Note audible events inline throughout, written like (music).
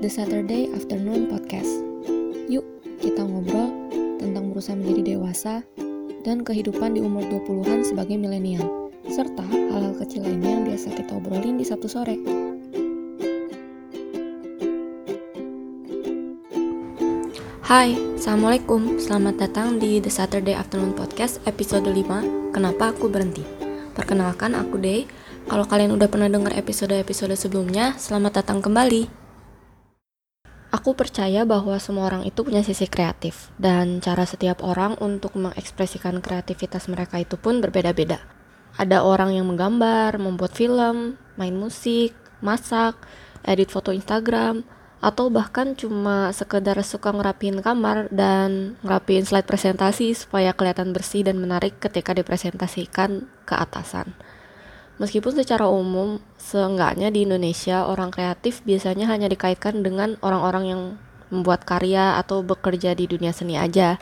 The Saturday Afternoon Podcast. Yuk, kita ngobrol tentang berusaha menjadi dewasa dan kehidupan di umur 20-an sebagai milenial, serta hal-hal kecil lainnya yang biasa kita obrolin di Sabtu sore. Hai, Assalamualaikum. Selamat datang di The Saturday Afternoon Podcast episode 5, Kenapa Aku Berhenti. Perkenalkan, aku Day. Kalau kalian udah pernah dengar episode-episode sebelumnya, selamat datang kembali. Aku percaya bahwa semua orang itu punya sisi kreatif, dan cara setiap orang untuk mengekspresikan kreativitas mereka itu pun berbeda-beda. Ada orang yang menggambar, membuat film, main musik, masak, edit foto Instagram, atau bahkan cuma sekedar suka ngerapiin kamar dan ngerapiin slide presentasi supaya kelihatan bersih dan menarik ketika dipresentasikan ke atasan. Meskipun secara umum, seenggaknya di Indonesia, orang kreatif biasanya hanya dikaitkan dengan orang-orang yang membuat karya atau bekerja di dunia seni aja.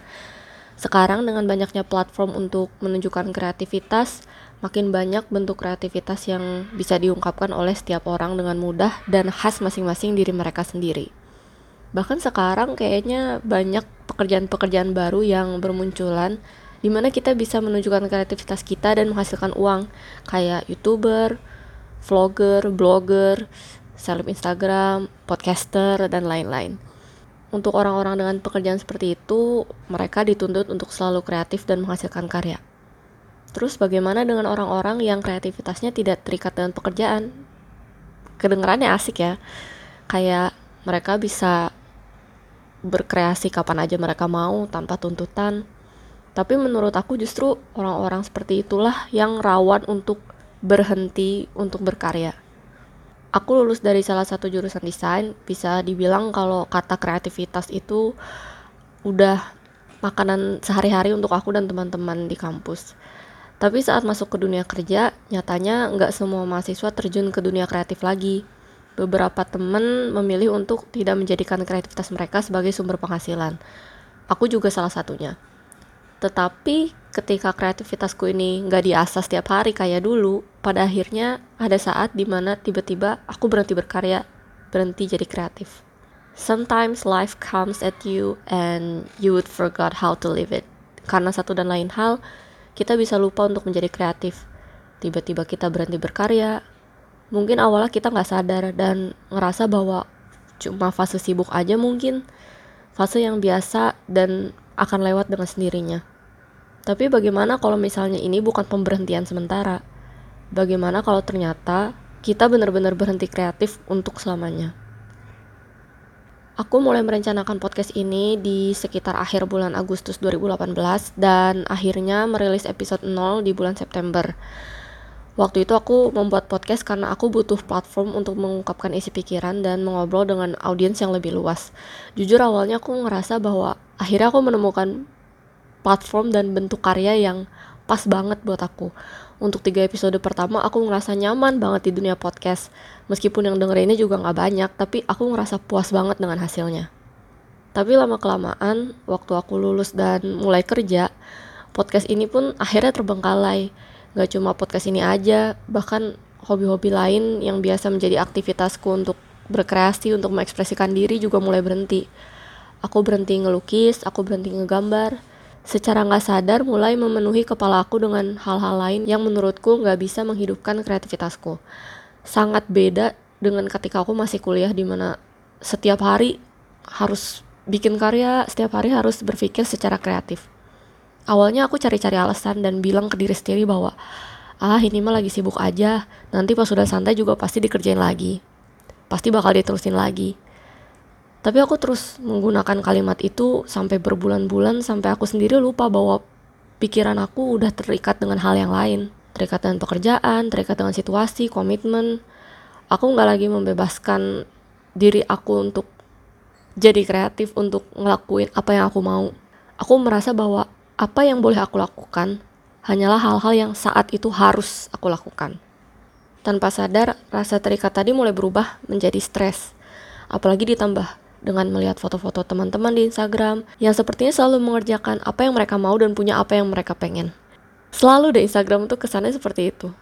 Sekarang dengan banyaknya platform untuk menunjukkan kreativitas, makin banyak bentuk kreativitas yang bisa diungkapkan oleh setiap orang dengan mudah dan khas masing-masing diri mereka sendiri. Bahkan sekarang kayaknya banyak pekerjaan-pekerjaan baru yang bermunculan di mana kita bisa menunjukkan kreativitas kita dan menghasilkan uang kayak youtuber, vlogger, blogger, seleb Instagram, podcaster, dan lain-lain. Untuk orang-orang dengan pekerjaan seperti itu, mereka dituntut untuk selalu kreatif dan menghasilkan karya. Terus bagaimana dengan orang-orang yang kreativitasnya tidak terikat dengan pekerjaan? Kedengarannya asik ya, kayak mereka bisa berkreasi kapan aja mereka mau tanpa tuntutan, tapi menurut aku justru orang-orang seperti itulah yang rawan untuk berhenti untuk berkarya. Aku lulus dari salah satu jurusan desain, bisa dibilang kalau kata kreativitas itu udah makanan sehari-hari untuk aku dan teman-teman di kampus. Tapi saat masuk ke dunia kerja, nyatanya nggak semua mahasiswa terjun ke dunia kreatif lagi. Beberapa teman memilih untuk tidak menjadikan kreativitas mereka sebagai sumber penghasilan. Aku juga salah satunya. Tetapi ketika kreativitasku ini nggak diasah setiap hari kayak dulu, pada akhirnya ada saat di mana tiba-tiba aku berhenti berkarya, berhenti jadi kreatif. Sometimes life comes at you and you would forgot how to live it. Karena satu dan lain hal, kita bisa lupa untuk menjadi kreatif. Tiba-tiba kita berhenti berkarya. Mungkin awalnya kita nggak sadar dan ngerasa bahwa cuma fase sibuk aja mungkin. Fase yang biasa dan akan lewat dengan sendirinya. Tapi bagaimana kalau misalnya ini bukan pemberhentian sementara? Bagaimana kalau ternyata kita benar-benar berhenti kreatif untuk selamanya? Aku mulai merencanakan podcast ini di sekitar akhir bulan Agustus 2018 dan akhirnya merilis episode 0 di bulan September. Waktu itu aku membuat podcast karena aku butuh platform untuk mengungkapkan isi pikiran dan mengobrol dengan audiens yang lebih luas. Jujur awalnya aku ngerasa bahwa akhirnya aku menemukan platform dan bentuk karya yang pas banget buat aku. Untuk tiga episode pertama aku ngerasa nyaman banget di dunia podcast. Meskipun yang dengerinnya juga nggak banyak, tapi aku ngerasa puas banget dengan hasilnya. Tapi lama kelamaan, waktu aku lulus dan mulai kerja, podcast ini pun akhirnya terbengkalai Gak cuma podcast ini aja, bahkan hobi-hobi lain yang biasa menjadi aktivitasku untuk berkreasi, untuk mengekspresikan diri juga mulai berhenti. Aku berhenti ngelukis, aku berhenti ngegambar. Secara nggak sadar mulai memenuhi kepala aku dengan hal-hal lain yang menurutku nggak bisa menghidupkan kreativitasku. Sangat beda dengan ketika aku masih kuliah di mana setiap hari harus bikin karya, setiap hari harus berpikir secara kreatif. Awalnya aku cari-cari alasan dan bilang ke diri sendiri bahwa ah ini mah lagi sibuk aja, nanti pas sudah santai juga pasti dikerjain lagi. Pasti bakal diterusin lagi. Tapi aku terus menggunakan kalimat itu sampai berbulan-bulan sampai aku sendiri lupa bahwa pikiran aku udah terikat dengan hal yang lain. Terikat dengan pekerjaan, terikat dengan situasi, komitmen. Aku nggak lagi membebaskan diri aku untuk jadi kreatif, untuk ngelakuin apa yang aku mau. Aku merasa bahwa apa yang boleh aku lakukan hanyalah hal-hal yang saat itu harus aku lakukan. Tanpa sadar, rasa terikat tadi mulai berubah menjadi stres. Apalagi ditambah dengan melihat foto-foto teman-teman di Instagram yang sepertinya selalu mengerjakan apa yang mereka mau dan punya apa yang mereka pengen. Selalu di Instagram tuh kesannya seperti itu.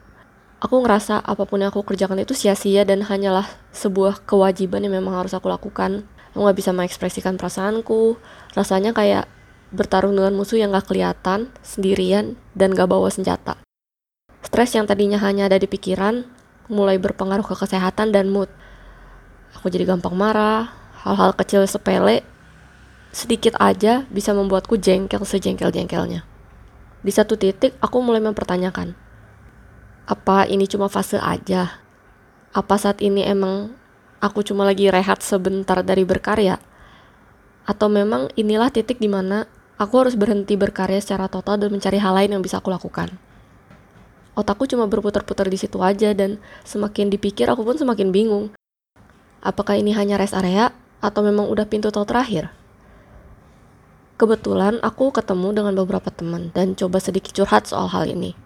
aku ngerasa apa pun yang aku kerjakan itu sia-sia dan hanyalah sebuah kewajiban yang memang harus aku lakukan aku nggak bisa mengekspresikan perasaanku rasanya kayak bertarung dengan musuh yang gak kelihatan sendirian dan gak bawa senjata. Stres yang tadinya hanya ada di pikiran mulai berpengaruh ke kesehatan dan mood. Aku jadi gampang marah hal-hal kecil sepele sedikit aja bisa membuatku jengkel sejengkel-jengkelnya. Di satu titik aku mulai mempertanyakan apa ini cuma fase aja? Apa saat ini emang aku cuma lagi rehat sebentar dari berkarya? Atau memang inilah titik di mana aku harus berhenti berkarya secara total dan mencari hal lain yang bisa aku lakukan. Otakku cuma berputar-putar di situ aja dan semakin dipikir aku pun semakin bingung. Apakah ini hanya rest area atau memang udah pintu tol terakhir? Kebetulan aku ketemu dengan beberapa teman dan coba sedikit curhat soal hal ini.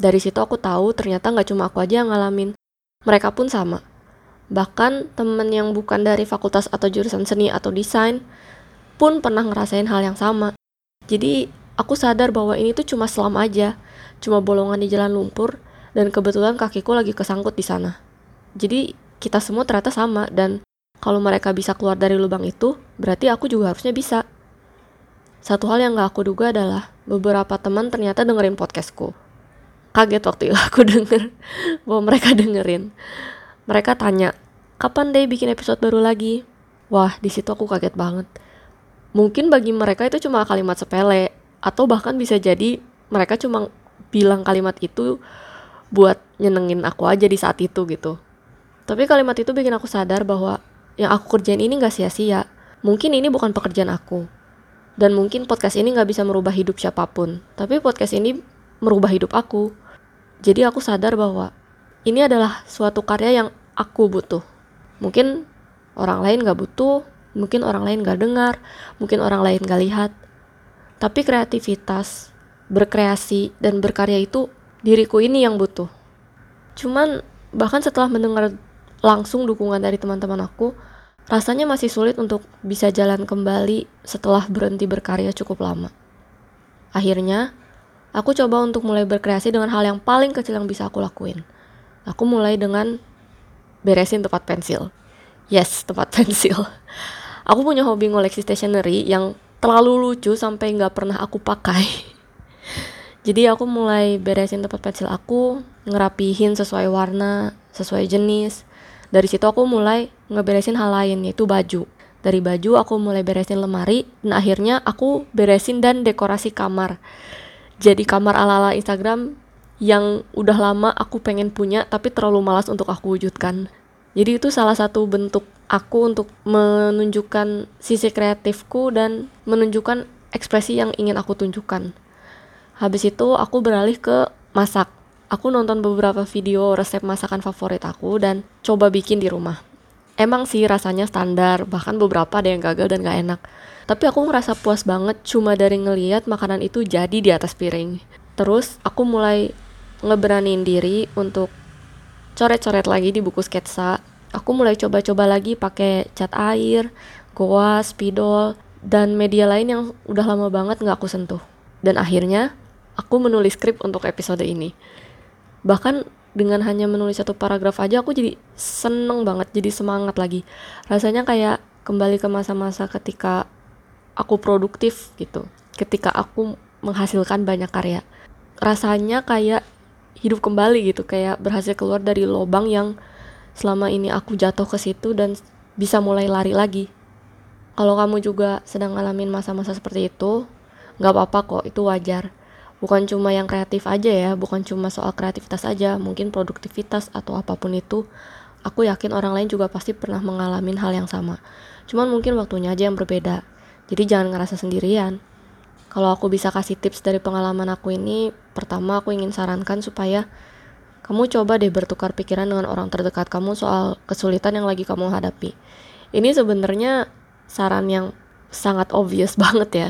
Dari situ aku tahu ternyata nggak cuma aku aja yang ngalamin. Mereka pun sama. Bahkan temen yang bukan dari fakultas atau jurusan seni atau desain pun pernah ngerasain hal yang sama. Jadi aku sadar bahwa ini tuh cuma selam aja, cuma bolongan di jalan lumpur dan kebetulan kakiku lagi kesangkut di sana. Jadi kita semua ternyata sama dan kalau mereka bisa keluar dari lubang itu, berarti aku juga harusnya bisa. Satu hal yang gak aku duga adalah beberapa teman ternyata dengerin podcastku. Kaget waktu itu aku (laughs) denger bahwa mereka dengerin. Mereka tanya, kapan deh bikin episode baru lagi? Wah, di situ aku kaget banget. Mungkin bagi mereka itu cuma kalimat sepele, atau bahkan bisa jadi mereka cuma bilang kalimat itu buat nyenengin aku aja di saat itu gitu. Tapi kalimat itu bikin aku sadar bahwa yang aku kerjain ini gak sia-sia. Mungkin ini bukan pekerjaan aku. Dan mungkin podcast ini gak bisa merubah hidup siapa pun. Tapi podcast ini merubah hidup aku. Jadi aku sadar bahwa ini adalah suatu karya yang aku butuh. Mungkin orang lain gak butuh, mungkin orang lain gak dengar, mungkin orang lain gak lihat. Tapi kreativitas, berkreasi, dan berkarya itu diriku ini yang butuh. Cuman bahkan setelah mendengar langsung dukungan dari teman-teman aku, rasanya masih sulit untuk bisa jalan kembali setelah berhenti berkarya cukup lama. Akhirnya, aku coba untuk mulai berkreasi dengan hal yang paling kecil yang bisa aku lakuin. Aku mulai dengan beresin tempat pensil. Yes, tempat (laughs) pensil. Aku punya hobi ngoleksi stationery yang terlalu lucu sampai nggak pernah aku pakai. (laughs) Jadi aku mulai beresin tempat pensil aku, ngerapihin sesuai warna, sesuai jenis. Dari situ aku mulai ngeberesin hal lain yaitu baju. Dari baju aku mulai beresin lemari dan akhirnya aku beresin dan dekorasi kamar. Jadi kamar ala-ala Instagram yang udah lama aku pengen punya tapi terlalu malas untuk aku wujudkan. Jadi itu salah satu bentuk aku untuk menunjukkan sisi kreatifku dan menunjukkan ekspresi yang ingin aku tunjukkan. Habis itu aku beralih ke masak. Aku nonton beberapa video resep masakan favorit aku dan coba bikin di rumah. Emang sih rasanya standar, bahkan beberapa ada yang gagal dan gak enak. Tapi aku ngerasa puas banget cuma dari ngeliat makanan itu jadi di atas piring. Terus aku mulai ngeberaniin diri untuk coret-coret lagi di buku sketsa. Aku mulai coba-coba lagi pakai cat air, goa, spidol, dan media lain yang udah lama banget nggak aku sentuh. Dan akhirnya, aku menulis skrip untuk episode ini. Bahkan dengan hanya menulis satu paragraf aja aku jadi seneng banget, jadi semangat lagi. Rasanya kayak kembali ke masa-masa ketika aku produktif gitu. Ketika aku menghasilkan banyak karya. Rasanya kayak hidup kembali gitu kayak berhasil keluar dari lubang yang selama ini aku jatuh ke situ dan bisa mulai lari lagi. Kalau kamu juga sedang ngalamin masa-masa seperti itu nggak apa-apa kok itu wajar. Bukan cuma yang kreatif aja ya bukan cuma soal kreativitas aja mungkin produktivitas atau apa pun itu aku yakin orang lain juga pasti pernah mengalami hal yang sama. Cuman mungkin waktunya aja yang berbeda jadi jangan ngerasa sendirian kalau aku bisa kasih tips dari pengalaman aku ini, pertama aku ingin sarankan supaya kamu coba deh bertukar pikiran dengan orang terdekat kamu soal kesulitan yang lagi kamu hadapi. Ini sebenarnya saran yang sangat obvious (laughs) banget ya.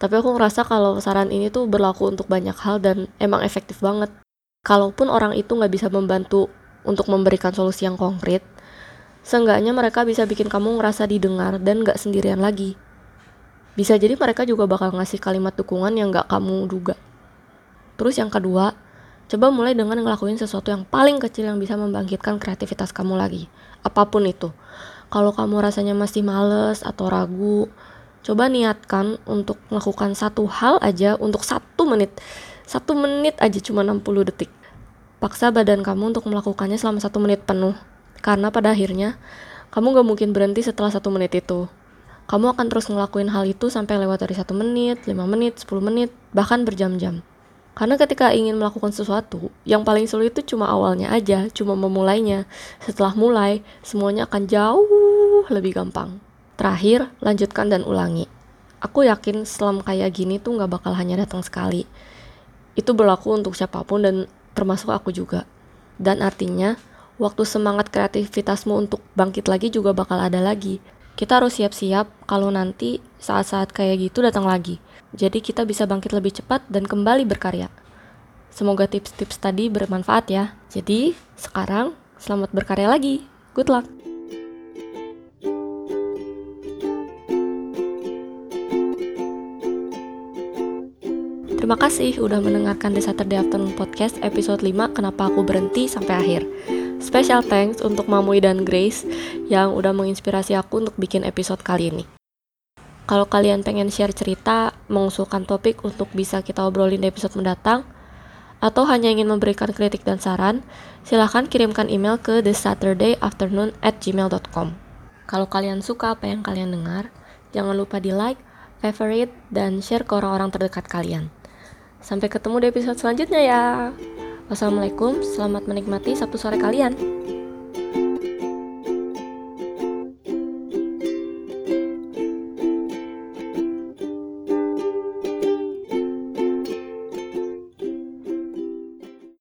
Tapi aku ngerasa kalau saran ini tuh berlaku untuk banyak hal dan emang efektif banget. Kalaupun orang itu nggak bisa membantu untuk memberikan solusi yang konkret, seenggaknya mereka bisa bikin kamu ngerasa didengar dan nggak sendirian lagi bisa jadi mereka juga bakal ngasih kalimat dukungan yang gak kamu duga. Terus yang kedua, Coba mulai dengan ngelakuin sesuatu yang paling kecil yang bisa membangkitkan kreativitas kamu lagi. Apa pun itu. Kalau kamu rasanya masih males atau ragu, coba niatkan untuk melakukan satu hal aja untuk satu menit. Satu menit aja cuma 60 detik. Paksa badan kamu untuk melakukannya selama satu menit penuh. Karena pada akhirnya, kamu gak mungkin berhenti setelah satu menit itu. Kamu akan terus ngelakuin hal itu sampai lewat dari satu menit, 5 menit, 10 menit, bahkan berjam-jam. Karena ketika ingin melakukan sesuatu, yang paling sulit itu cuma awalnya aja, cuma memulainya. Setelah mulai, semuanya akan jauh lebih gampang. Terakhir, lanjutkan dan ulangi. Aku yakin selam kayak gini tuh gak bakal hanya datang sekali. Itu berlaku untuk siapa pun dan termasuk aku juga. Dan artinya, waktu semangat kreativitasmu untuk bangkit lagi juga bakal ada lagi. Kita harus siap-siap kalau nanti saat-saat kayak gitu datang lagi. Jadi kita bisa bangkit lebih cepat dan kembali berkarya. Semoga tips-tips tadi bermanfaat ya. Jadi sekarang selamat berkarya lagi. Good luck. Terima kasih udah mendengarkan The Saturday Afternoon Podcast episode 5 Kenapa Aku Berhenti sampai akhir. Special thanks untuk Mamui dan Grace yang udah menginspirasi aku untuk bikin episode kali ini. Kalau kalian pengen share cerita, mengusulkan topik untuk bisa kita obrolin di episode mendatang, atau hanya ingin memberikan kritik dan saran, silahkan kirimkan email ke thesaturdayafternoon at gmail.com. Kalau kalian suka apa yang kalian dengar, jangan lupa di like, favorite, dan share ke orang-orang terdekat kalian. Sampai ketemu di episode selanjutnya ya. Wassalamualaikum, selamat menikmati Sabtu sore kalian.